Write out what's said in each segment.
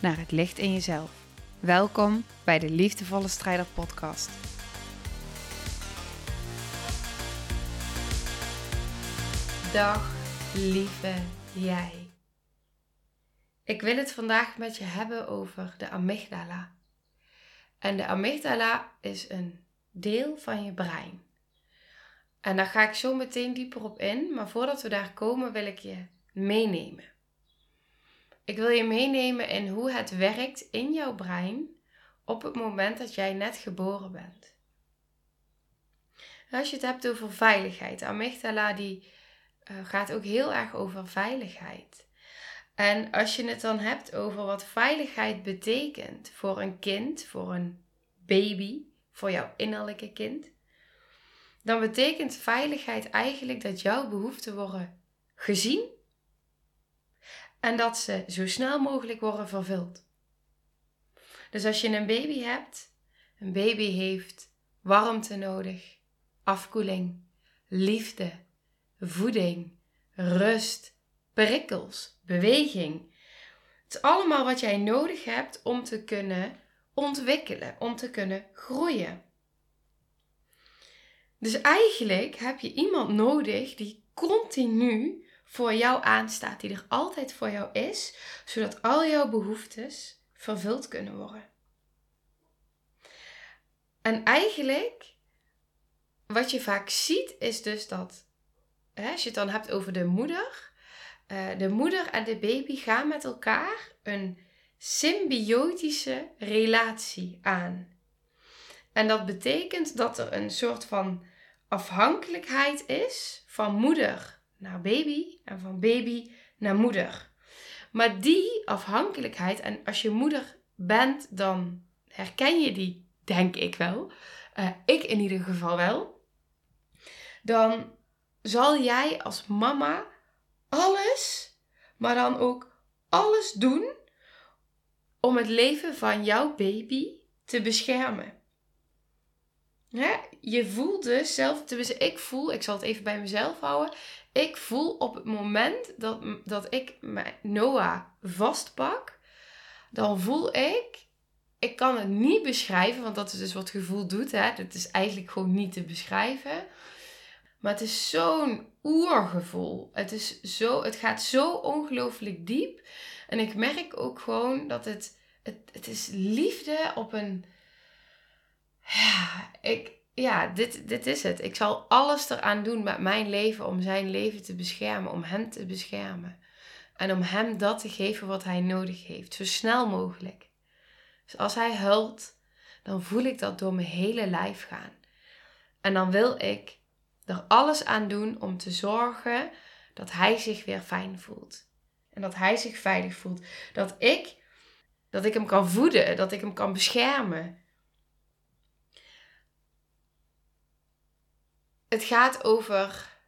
naar het licht in jezelf. Welkom bij de Liefdevolle Strijder Podcast. Dag, lieve jij. Ik wil het vandaag met je hebben over de amygdala. En de amygdala is een deel van je brein. En daar ga ik zo meteen dieper op in, maar voordat we daar komen wil ik je meenemen. Ik wil je meenemen in hoe het werkt in jouw brein op het moment dat jij net geboren bent. Als je het hebt over veiligheid, amygdala die uh, gaat ook heel erg over veiligheid. En als je het dan hebt over wat veiligheid betekent voor een kind, voor een baby, voor jouw innerlijke kind, dan betekent veiligheid eigenlijk dat jouw behoeften worden gezien en dat ze zo snel mogelijk worden vervuld. Dus als je een baby hebt, een baby heeft warmte nodig, afkoeling, liefde, voeding, rust, prikkels, beweging. Het is allemaal wat jij nodig hebt om te kunnen ontwikkelen, om te kunnen groeien. Dus eigenlijk heb je iemand nodig die continu voor jou aanstaat, die er altijd voor jou is, zodat al jouw behoeftes vervuld kunnen worden. En eigenlijk, wat je vaak ziet, is dus dat, hè, als je het dan hebt over de moeder, uh, de moeder en de baby gaan met elkaar een symbiotische relatie aan. En dat betekent dat er een soort van afhankelijkheid is van moeder naar baby en van baby naar moeder. Maar die afhankelijkheid, en als je moeder bent, dan herken je die, denk ik wel. Uh, ik in ieder geval wel. Dan zal jij als mama alles, maar dan ook alles doen om het leven van jouw baby te beschermen. Je voelt dus zelf, tenminste ik voel, ik zal het even bij mezelf houden. Ik voel op het moment dat, dat ik Noah vastpak, dan voel ik, ik kan het niet beschrijven, want dat is dus wat gevoel doet. Hè? Dat is eigenlijk gewoon niet te beschrijven. Maar het is zo'n oergevoel. Het, is zo, het gaat zo ongelooflijk diep. En ik merk ook gewoon dat het, het, het is liefde op een ja, ik, ja dit, dit is het. Ik zal alles eraan doen met mijn leven om zijn leven te beschermen, om hem te beschermen. En om hem dat te geven wat hij nodig heeft, zo snel mogelijk. Dus als hij huilt, dan voel ik dat door mijn hele lijf gaan. En dan wil ik er alles aan doen om te zorgen dat hij zich weer fijn voelt. En dat hij zich veilig voelt. Dat ik, dat ik hem kan voeden, dat ik hem kan beschermen. Het gaat over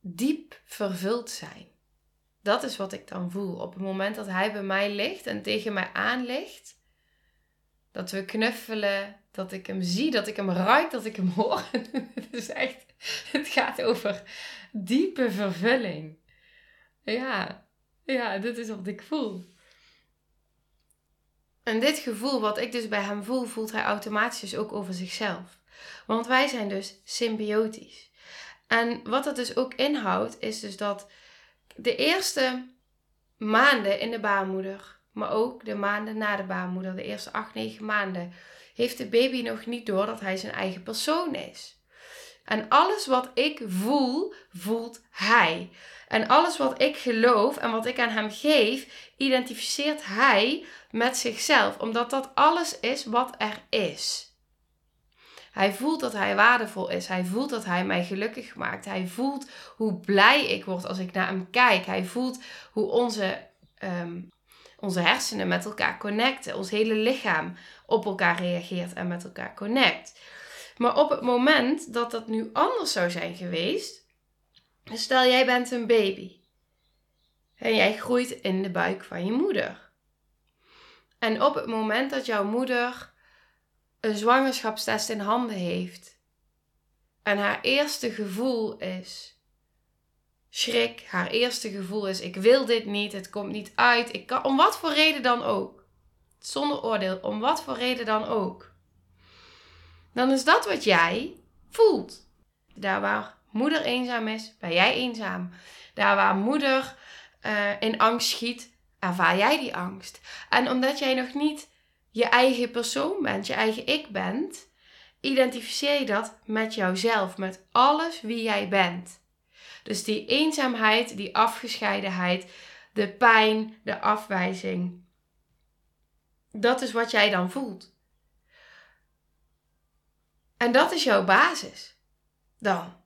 diep vervuld zijn. Dat is wat ik dan voel. Op het moment dat hij bij mij ligt en tegen mij aan ligt, dat we knuffelen, dat ik hem zie, dat ik hem ruik, dat ik hem hoor. het is echt, het gaat over diepe vervulling. Ja, ja, dit is wat ik voel. En dit gevoel wat ik dus bij hem voel, voelt hij automatisch ook over zichzelf. Want wij zijn dus symbiotisch. En wat dat dus ook inhoudt, is dus dat de eerste maanden in de baarmoeder, maar ook de maanden na de baarmoeder, de eerste 8, 9 maanden, heeft de baby nog niet door dat hij zijn eigen persoon is. En alles wat ik voel, voelt hij. En alles wat ik geloof en wat ik aan hem geef, identificeert hij met zichzelf, omdat dat alles is wat er is. Hij voelt dat hij waardevol is. Hij voelt dat hij mij gelukkig maakt. Hij voelt hoe blij ik word als ik naar hem kijk. Hij voelt hoe onze ehm, onze hersenen met elkaar connecten. Ons hele lichaam op elkaar reageert en met elkaar connect. Maar op het moment dat dat nu anders zou zijn geweest, stel jij bent een baby en jij groeit in de buik van je moeder. En op het moment dat jouw moeder een zwangerschapstest in handen heeft en haar eerste gevoel is schrik, haar eerste gevoel is ik wil dit niet, het komt niet uit, ik kan, om wat voor reden dan ook. Zonder oordeel, om wat voor reden dan ook. Dan is dat wat jij voelt. Daar waar moeder eenzaam is, ben jij eenzaam. Daar waar moeder uh, in angst schiet, ervaar jij die angst. En omdat jij nog niet je eigen persoon bent, je eigen ik bent, identificeer je dat met jouzelf, met alles wie jij bent. Dus die eenzaamheid, die afgescheidenheid, de pijn, de afwijzing. Dat is wat jij dan voelt. En dat is jouw basis. Dan.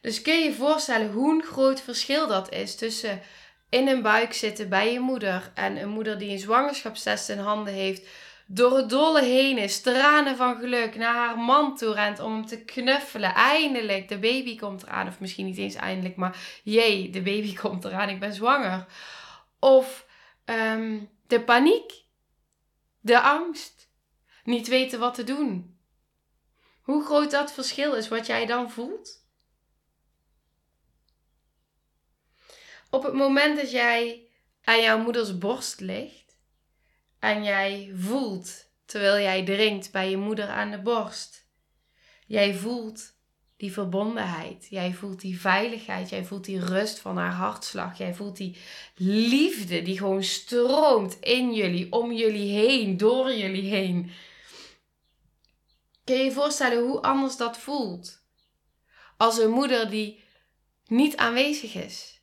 Dus kun je je voorstellen hoe een groot verschil dat is tussen in een buik zitten bij je moeder en een moeder die een zwangerschapstest in handen heeft, door het dolle heen is, tranen van geluk, naar haar man toe rent om hem te knuffelen. Eindelijk, de baby komt eraan. Of misschien niet eens eindelijk, maar jee, de baby komt eraan, ik ben zwanger. Of ehm, de paniek, de angst, niet weten wat te doen. Hoe groot dat verschil is wat jij dan voelt? Op het moment dat jij aan jouw moeders borst ligt en jij voelt terwijl jij drinkt bij je moeder aan de borst, jij voelt die verbondenheid, jij voelt die veiligheid, jij voelt die rust van haar hartslag, jij voelt die liefde die gewoon stroomt in jullie, om jullie heen, door jullie heen. Kun je je voorstellen hoe anders dat voelt? Als een moeder die niet aanwezig is.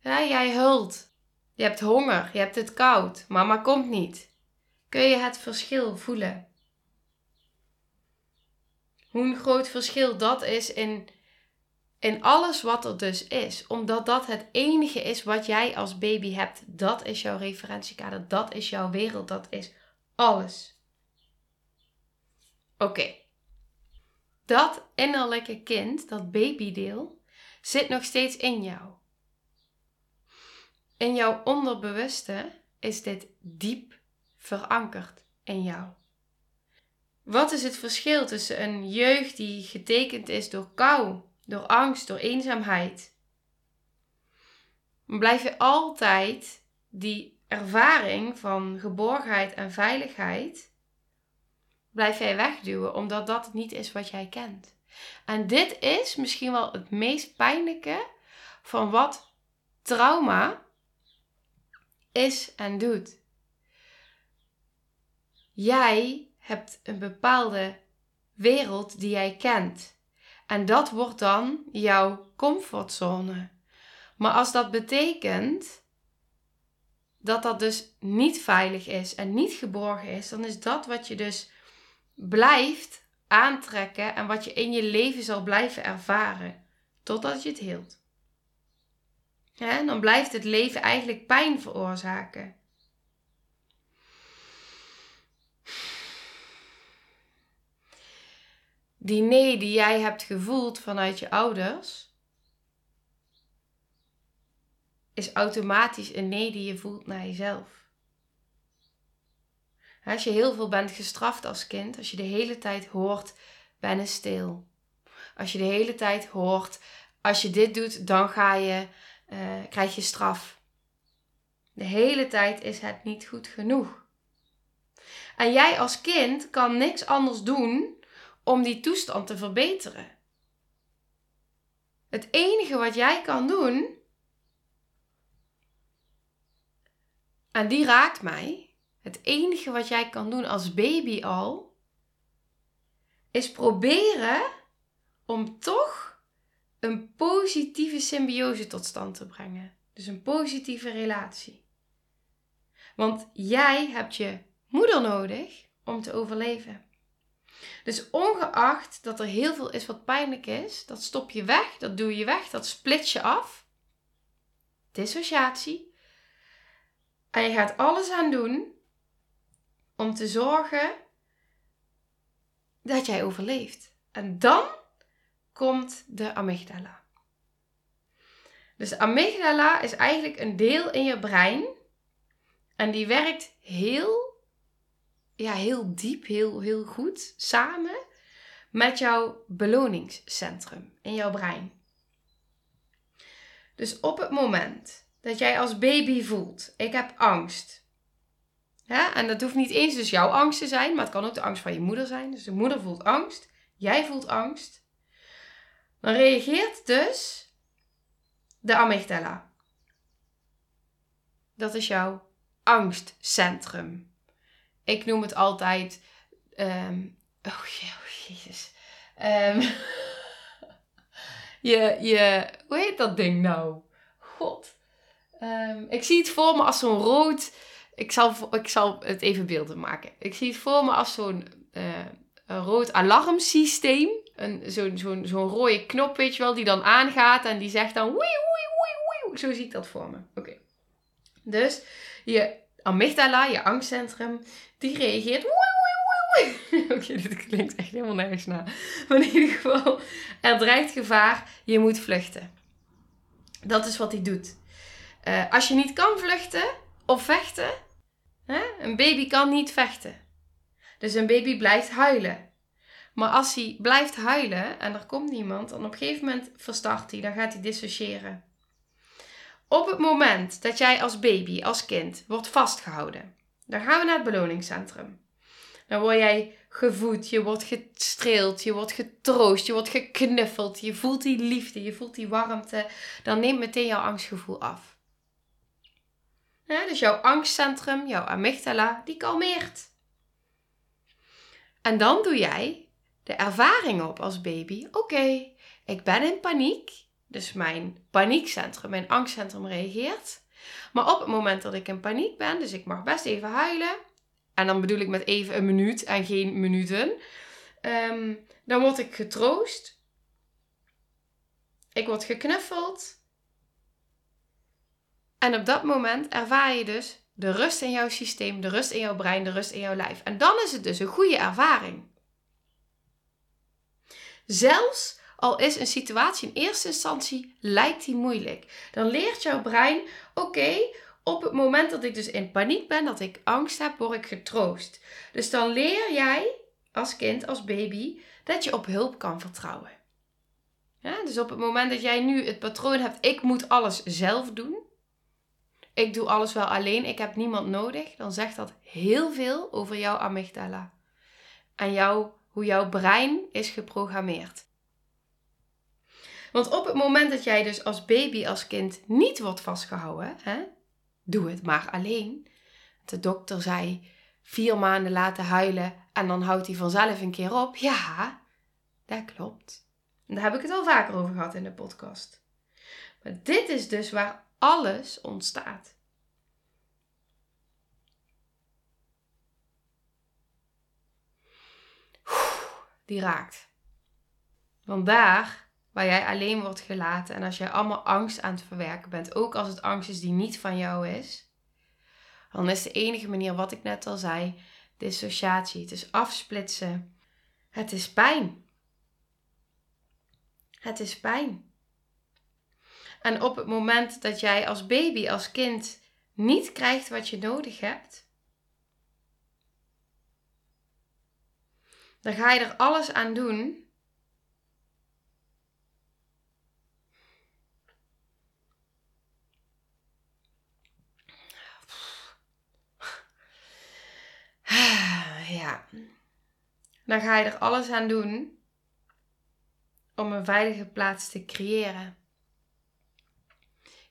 Ja, jij hult. Je hebt honger, je hebt het koud. Mama komt niet. Kun je het verschil voelen? Hoe een groot verschil dat is in, in alles wat er dus is. Omdat dat het enige is wat jij als baby hebt. Dat is jouw referentiekader. Dat is jouw wereld. Dat is alles. Oké. Dat innerlijke kind, dat babydeel, zit nog steeds in jou. In jouw onderbewuste is dit diep verankerd in jou. Wat is het verschil tussen een jeugd die getekend is door kou, door angst, door eenzaamheid? Blijf je altijd die ervaring van geborgenheid en veiligheid, blijf jij wegduwen, omdat dat niet is wat jij kent. En dit is misschien wel het meest pijnlijke van wat trauma is en doet. Jij hebt een bepaalde wereld die jij kent. En dat wordt dan jouw comfortzone. Maar als dat betekent dat dat dus niet veilig is en niet geborgen is, dan is dat wat je dus blijft aantrekken en wat je in je leven zal blijven ervaren totdat je het heelt. Dan blijft het leven eigenlijk pijn veroorzaken. Die nee die jij hebt gevoeld vanuit je ouders, is automatisch een nee die je voelt naar jezelf. Als je heel veel bent gestraft als kind, als je de hele tijd hoort, ben eens stil. Als je de hele tijd hoort, als je dit doet, dan ga je uh, krijg je straf. De hele tijd is het niet goed genoeg. En jij als kind kan niks anders doen om die toestand te verbeteren. Het enige wat jij kan doen, en die raakt mij, het enige wat jij kan doen als baby al, is proberen om toch een positieve symbiose tot stand te brengen. Dus een positieve relatie. Want jij hebt je moeder nodig om te overleven. Dus ongeacht dat er heel veel is wat pijnlijk is, dat stop je weg, dat doe je weg, dat split je af. Dissociatie. En je gaat alles aan doen om te zorgen dat jij overleeft. En dan komt de amygdala. Dus de amygdala is eigenlijk een deel in je brein. En die werkt heel, ja, heel diep, heel, heel goed samen met jouw beloningscentrum in jouw brein. Dus op het moment dat jij als baby voelt, ik heb angst. Ja, en dat hoeft niet eens dus jouw angst te zijn, maar het kan ook de angst van je moeder zijn. Dus de moeder voelt angst, jij voelt angst. Dan reageert dus de amygdala. Dat is jouw angstcentrum. Ik noem het altijd. Um, oh, jezus. Um, je, je, hoe heet dat ding nou? God. Um, ik zie het voor me als zo'n rood. Ik zal, ik zal het even beelden maken. Ik zie het voor me als zo'n uh, rood alarmsysteem. Zo'n zo'n zo'n rode knop, weet je wel, die dan aangaat en die zegt dan wee, wee, wee. Zo zie ik dat voor me. Oké. Dus je amygdala, je angstcentrum, die reageert Oké, dit klinkt echt helemaal nergens na. Maar in ieder geval, er dreigt gevaar, je moet vluchten. Dat is wat hij doet. Uh, als je niet kan vluchten of vechten, hè? een baby kan niet vechten. Dus een baby blijft huilen. Maar als hij blijft huilen en er komt niemand, dan op een gegeven moment verstart hij, dan gaat hij dissociëren. Op het moment dat jij als baby, als kind, wordt vastgehouden, dan gaan we naar het beloningscentrum. Dan word jij gevoed, je wordt gestreeld, je wordt getroost, je wordt geknuffeld, je voelt die liefde, je voelt die warmte. Dan neemt meteen jouw angstgevoel af. Dus jouw angstcentrum, jouw amygdala, die kalmeert. En dan doe jij de ervaring op als baby. Oké, ik ben in paniek. Dus mijn paniekcentrum, mijn angstcentrum reageert. Maar op het moment dat ik in paniek ben, dus ik mag best even huilen, en dan bedoel ik met even een minuut en geen minuten. Ehm, dan word ik getroost. Ik word geknuffeld. En op dat moment ervaar je dus de rust in jouw systeem, de rust in jouw brein, de rust in jouw lijf. En dan is het dus een goede ervaring. Zelfs al is een situatie in eerste instantie lijkt die moeilijk, dan leert jouw brein: oké, op het moment dat ik dus in paniek ben, dat ik angst heb, word ik getroost. Dus dan leer jij als kind, als baby, dat je op hulp kan vertrouwen. Dus op het moment dat jij nu het patroon hebt, ik moet alles zelf doen. Ik doe alles wel alleen, ik heb niemand nodig. Dan zegt dat heel veel over jouw amygdala. En jou, jouw brein is geprogrammeerd. Want op het moment dat jij dus als baby, als kind niet wordt vastgehouden, hè, doe het maar alleen. De dokter zei vier maanden laten huilen en dan houdt hij vanzelf een keer op. Ja, dat klopt. Daar heb ik het al vaker over gehad in de podcast. Maar dit is dus waar alles ontstaat. Die raakt. Want daar waar jij alleen wordt gelaten en als jij allemaal angst aan het verwerken bent, ook als het angst is die niet van jou is, dan is de enige manier, wat ik net al zei, dissociatie. Het is afsplitsen. Het is pijn. Het is pijn. En op het moment dat jij als baby, als kind niet krijgt wat je nodig hebt, dan ga je er alles aan doen Ja. Dan ga je er alles aan doen om een veilige plaats te creëren.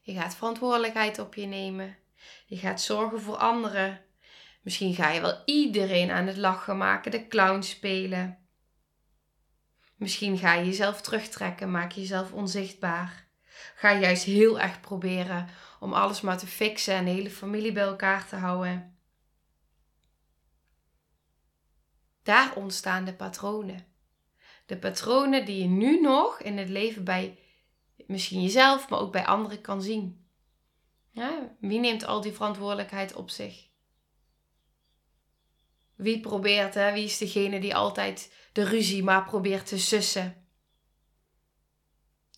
Je gaat verantwoordelijkheid op je nemen. Je gaat zorgen voor anderen. Misschien ga je wel iedereen aan het lachen maken, de clown spelen. Misschien ga je jezelf terugtrekken, maak jezelf onzichtbaar. Ga juist heel erg proberen om alles maar te fixen en de hele familie bij elkaar te houden. Daar ontstaan de patronen. De patronen die je nu nog in het leven bij misschien jezelf, maar ook bij anderen kan zien. Ja, wie neemt al die verantwoordelijkheid op zich? Wie probeert, hè? wie is degene die altijd de ruzie maar probeert te sussen?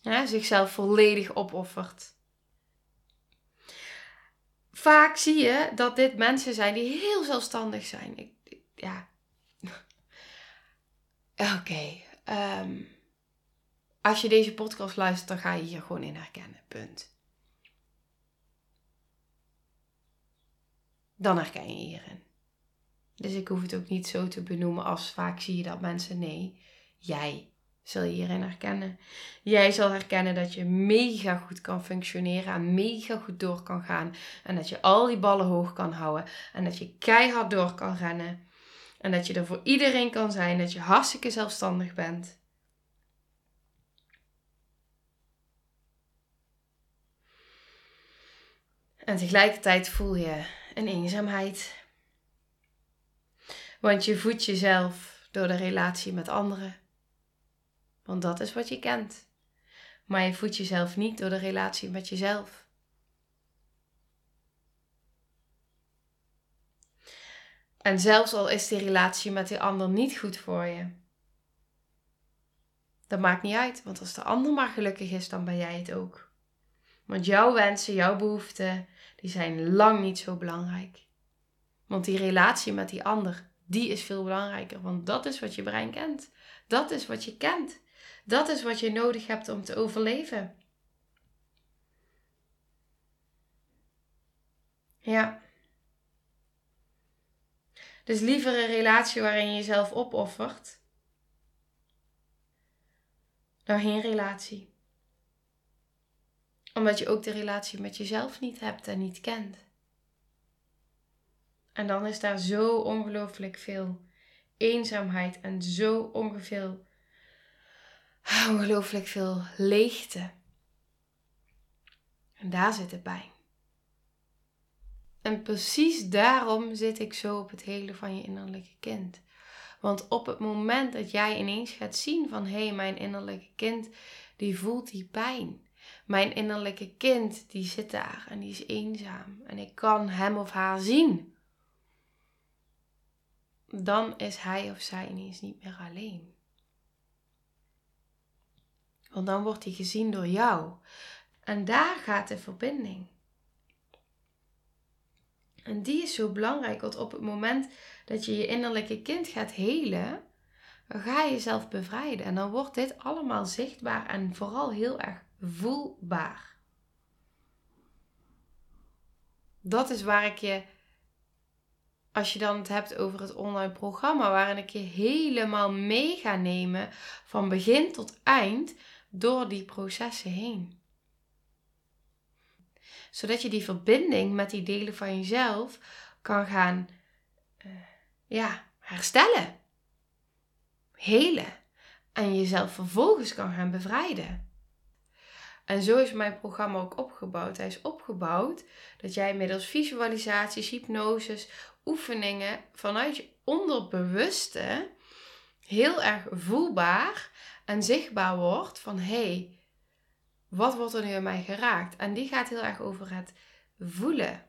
Ja, zichzelf volledig opoffert. Vaak zie je dat dit mensen zijn die heel zelfstandig zijn. Ik, ja. Oké. Ehm, als je deze podcast luistert, dan ga je hier gewoon in herkennen. Punt. Dan herken je hierin. Dus ik hoef het ook niet zo te benoemen als vaak zie je dat mensen. Nee, jij zul je hierin herkennen. Jij zal herkennen dat je mega goed kan functioneren en mega goed door kan gaan. En dat je al die ballen hoog kan houden. En dat je keihard door kan rennen. En dat je er voor iedereen kan zijn. Dat je hartstikke zelfstandig bent. En tegelijkertijd voel je een eenzaamheid. Want je voedt jezelf door de relatie met anderen. Want dat is wat je kent. Maar je voedt jezelf niet door de relatie met jezelf. En zelfs al is die relatie met die ander niet goed voor je, dat maakt niet uit, want als de ander maar gelukkig is, dan ben jij het ook. Want jouw wensen, jouw behoeften, die zijn lang niet zo belangrijk. Want die relatie met die ander, die is veel belangrijker. Want dat is wat je brein kent. Dat is wat je kent. Dat is wat je nodig hebt om te overleven. Ja. Dus liever een relatie waarin je jezelf opoffert dan geen relatie. Omdat je ook de relatie met jezelf niet hebt en niet kent. En dan is daar zo ongelooflijk veel eenzaamheid en zo ongeveer, ongelooflijk veel leegte. En daar zit de pijn. En precies daarom zit ik zo op het hele van je innerlijke kind. Want op het moment dat jij ineens gaat zien van hé, hey, mijn innerlijke kind die voelt die pijn. Mijn innerlijke kind die zit daar en die is eenzaam en ik kan hem of haar zien dan is hij of zij ineens niet meer alleen. Want dan wordt hij gezien door jou. En daar gaat de verbinding. En die is zo belangrijk, want op het moment dat je je innerlijke kind gaat helen, ga je jezelf bevrijden. En dan wordt dit allemaal zichtbaar en vooral heel erg voelbaar. Dat is waar ik je als je dan het hebt over het online programma, waarin ik je helemaal mee ga nemen van begin tot eind door die processen heen. Zodat je die verbinding met die delen van jezelf kan gaan uh, ja, herstellen, helen en jezelf vervolgens kan gaan bevrijden. En zo is mijn programma ook opgebouwd. Hij is opgebouwd dat jij middels visualisaties, hypnoses, oefeningen vanuit je onderbewuste heel erg voelbaar en zichtbaar wordt van hé, hey, wat wordt er nu in mij geraakt? En die gaat heel erg over het voelen.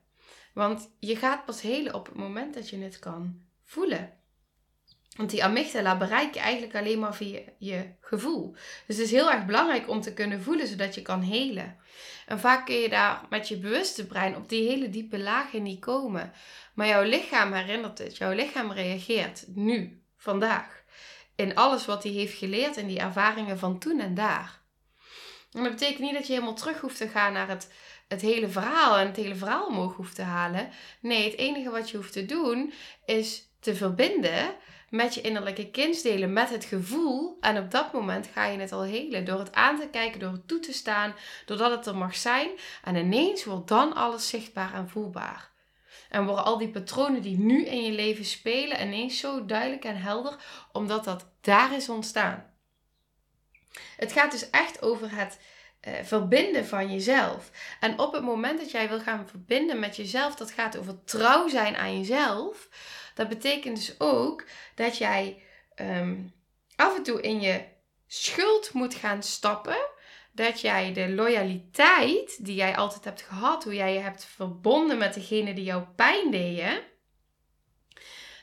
Want je gaat pas helen op het moment dat je het kan voelen. Want die amygdala bereik je eigenlijk alleen maar via je gevoel. Dus het is heel erg belangrijk om te kunnen voelen, zodat je kan helen. En vaak kun je daar met je bewuste brein op die hele diepe lagen niet komen. Maar jouw lichaam herinnert het. Jouw lichaam reageert nu, vandaag. In alles wat hij heeft geleerd in die ervaringen van toen en daar. En dat betekent niet dat je helemaal terug hoeft te gaan naar het, het hele verhaal en het hele verhaal omhoog hoeft te halen. Nee, het enige wat je hoeft te doen is te verbinden met je innerlijke kindsdelen, met het gevoel. En op dat moment ga je het al helen. Door het aan te kijken, door het toe te staan, doordat het er mag zijn. En ineens wordt dan alles zichtbaar en voelbaar. En worden al die patronen die nu in je leven spelen ineens zo duidelijk en helder, omdat dat daar is ontstaan. Het gaat dus echt over het uh, verbinden van jezelf. En op het moment dat jij wil gaan verbinden met jezelf, dat gaat over trouw zijn aan jezelf dat betekent dus ook dat jij ehm, af en toe in je schuld moet gaan stappen. dat jij de loyaliteit die jij altijd hebt gehad, hoe jij je hebt verbonden met degene die jou pijn deden,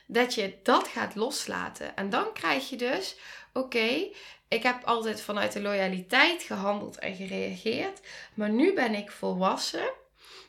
dat je dat gaat loslaten. En dan krijg je dus, oké, ik heb altijd vanuit de loyaliteit gehandeld en gereageerd, maar nu ben ik volwassen.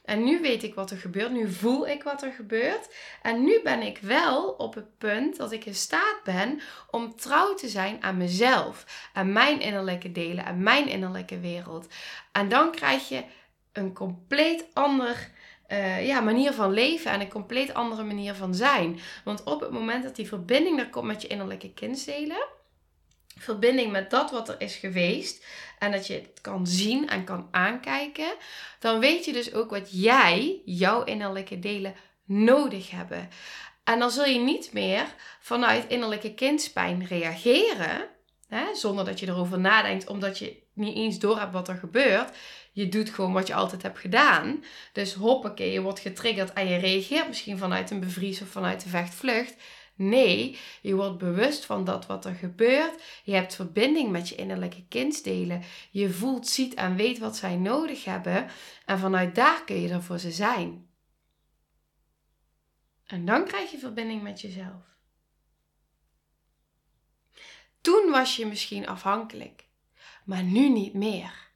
En nu weet ik wat er gebeurt. Nu voel ik wat er gebeurt. En nu ben ik wel op het punt dat ik in staat ben om trouw te zijn aan mezelf. Aan mijn innerlijke delen. Aan mijn innerlijke wereld. En dan krijg je een compleet ander uh, ja, manier van leven en een compleet andere manier van zijn. Want op het moment dat die verbinding er komt met je innerlijke kindsdelen, verbinding met dat wat er is geweest en dat je het kan zien en kan aankijken, dan weet je dus ook wat jij, jouw innerlijke delen, nodig hebben. En dan zul je niet meer vanuit innerlijke kindspijn reageren, hè, zonder dat je erover nadenkt, omdat je niet eens door hebt wat er gebeurt. Je doet gewoon wat je altijd hebt gedaan. Dus hoppakee, je wordt getriggerd en je reageert misschien vanuit een bevries of vanuit de vechtvlucht. Nee, je wordt bewust van dat wat er gebeurt. Je hebt verbinding met je innerlijke kindsdelen. Je voelt, ziet en weet wat zij nodig hebben. En vanuit daar kun je er voor ze zijn. En dan krijg je verbinding met jezelf. Toen was je misschien afhankelijk, maar nu niet meer.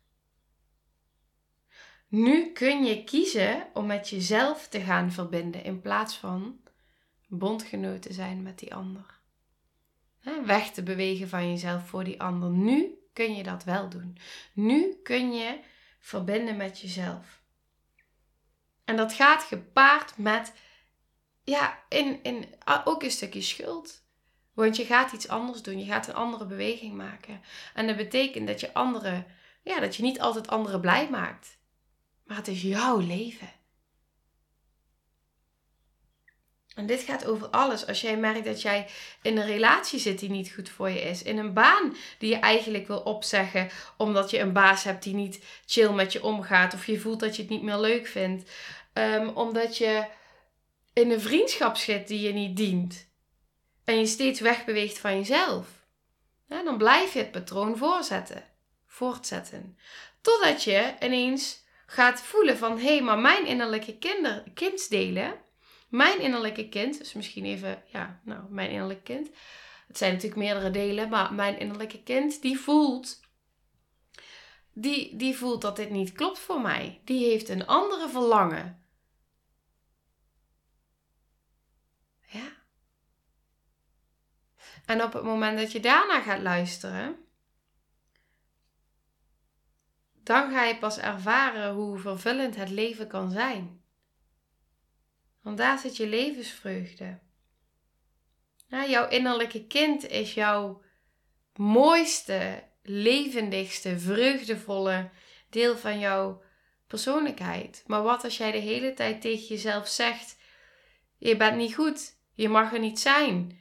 Nu kun je kiezen om met jezelf te gaan verbinden in plaats van bondgenoten zijn met die ander. Weg te bewegen van jezelf voor die ander. Nu kun je dat wel doen. Nu kun je verbinden met jezelf. En dat gaat gepaard met, ja, in, in, ook een stukje schuld. Want je gaat iets anders doen. Je gaat een andere beweging maken. En dat betekent dat je anderen, ja, dat je niet altijd anderen blij maakt. Maar het is jouw leven. En dit gaat over alles. Als jij merkt dat jij in een relatie zit die niet goed voor je is. In een baan die je eigenlijk wil opzeggen. Omdat je een baas hebt die niet chill met je omgaat. Of je voelt dat je het niet meer leuk vindt. Um, omdat je in een vriendschap zit die je niet dient. En je steeds wegbeweegt van jezelf. Dan blijf je het patroon voortzetten. Voortzetten. Totdat je ineens gaat voelen van... Hé, hey, maar mijn innerlijke kinder, kindsdelen mijn innerlijke kind, dus misschien even, ja, nou, mijn innerlijke kind. Het zijn natuurlijk meerdere delen, maar mijn innerlijke kind, die voelt, die, die voelt dat dit niet klopt voor mij. Die heeft een andere verlangen. Ja. En op het moment dat je daarna gaat luisteren, dan ga je pas ervaren hoe vervullend het leven kan zijn. Want daar zit je levensvreugde. jouw innerlijke kind is jouw mooiste, levendigste, vreugdevolle deel van jouw persoonlijkheid. Maar wat als jij de hele tijd tegen jezelf zegt: Je bent niet goed, je mag er niet zijn.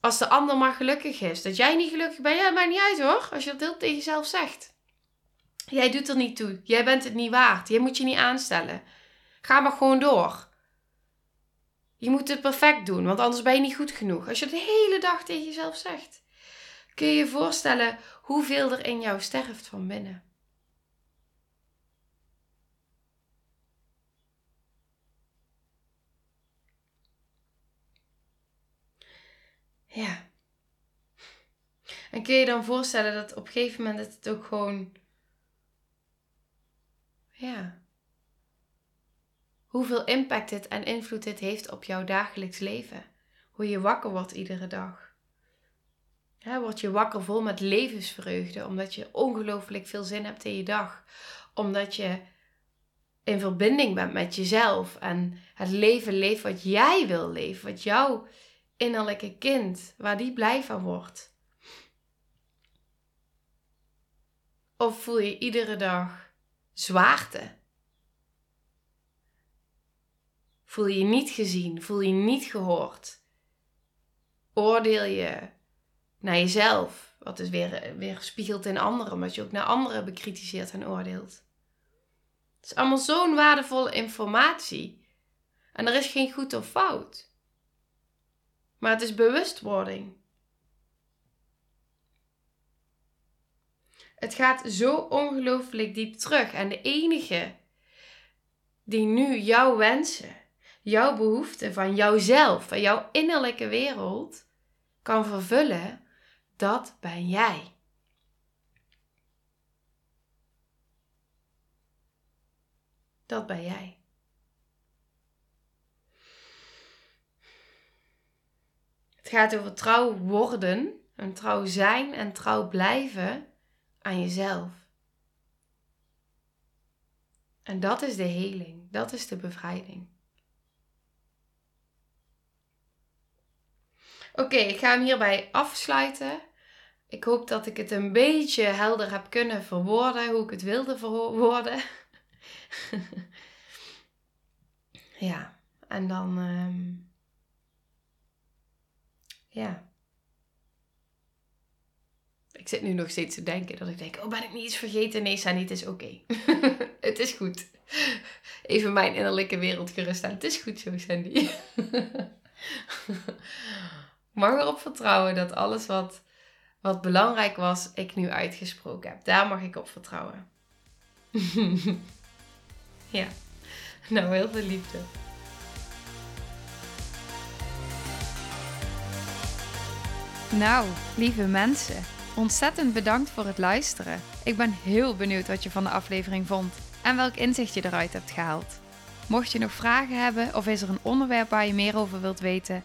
Als de ander maar gelukkig is, dat jij niet gelukkig bent, ja, maakt niet uit hoor. Als je dat heel tegen jezelf zegt. Jij doet er niet toe, jij bent het niet waard, jij moet je niet aanstellen. Ga maar gewoon door. Je moet het perfect doen, want anders ben je niet goed genoeg. Als je de hele dag tegen jezelf zegt, kun je je voorstellen hoeveel er in jou sterft van binnen. Ja. En kun je dan voorstellen dat op een gegeven moment het ook gewoon. Ja hoeveel impact dit en invloed dit heeft op jouw dagelijks leven. Hoe je wakker wordt iedere dag. Word je wakker vol met levensvreugde, omdat je ongelooflijk veel zin hebt in je dag. Omdat je in verbinding bent met jezelf en het leven leeft wat jij wil leven, wat jouw innerlijke kind, waar die blij van wordt. Of voel je iedere dag zwaarte? Voel je niet gezien? Voel je niet gehoord? Oordeel je naar jezelf, wat dus weer, weer spiegelt in anderen, omdat je ook naar anderen bekritiseert en oordeelt. Het is allemaal zo'n waardevolle informatie. En er is geen goed of fout. Maar het is bewustwording. Het gaat zo ongelooflijk diep terug. En de enige die nu jouw wensen, jouw behoeften van jouzelf, van jouw innerlijke wereld kan vervullen, dat ben jij. Dat ben jij. Het gaat over trouw worden, en trouw zijn en trouw blijven aan jezelf. En dat is de heling, dat is de bevrijding. Oké, ik ga hem hierbij afsluiten. Ik hoop dat ik het een beetje helder heb kunnen verwoorden, hoe ik het wilde verwoorden. ja, en dan. Um, ja. Ik zit nu nog steeds te denken dat ik denk: oh, ben ik niet iets vergeten? Nee, Sanny, het is oké. het is goed. Even mijn innerlijke wereld geruststellen. Het is goed zo, Sandy. mag erop vertrouwen dat alles wat, wat belangrijk was, ik nu uitgesproken heb. Daar mag ik op vertrouwen. ja, nou heel veel liefde. Nou, lieve mensen, ontzettend bedankt voor het luisteren. Ik ben heel benieuwd wat je van de aflevering vond en welk inzicht je eruit hebt gehaald. Mocht je nog vragen hebben of is er een onderwerp waar je meer over wilt weten,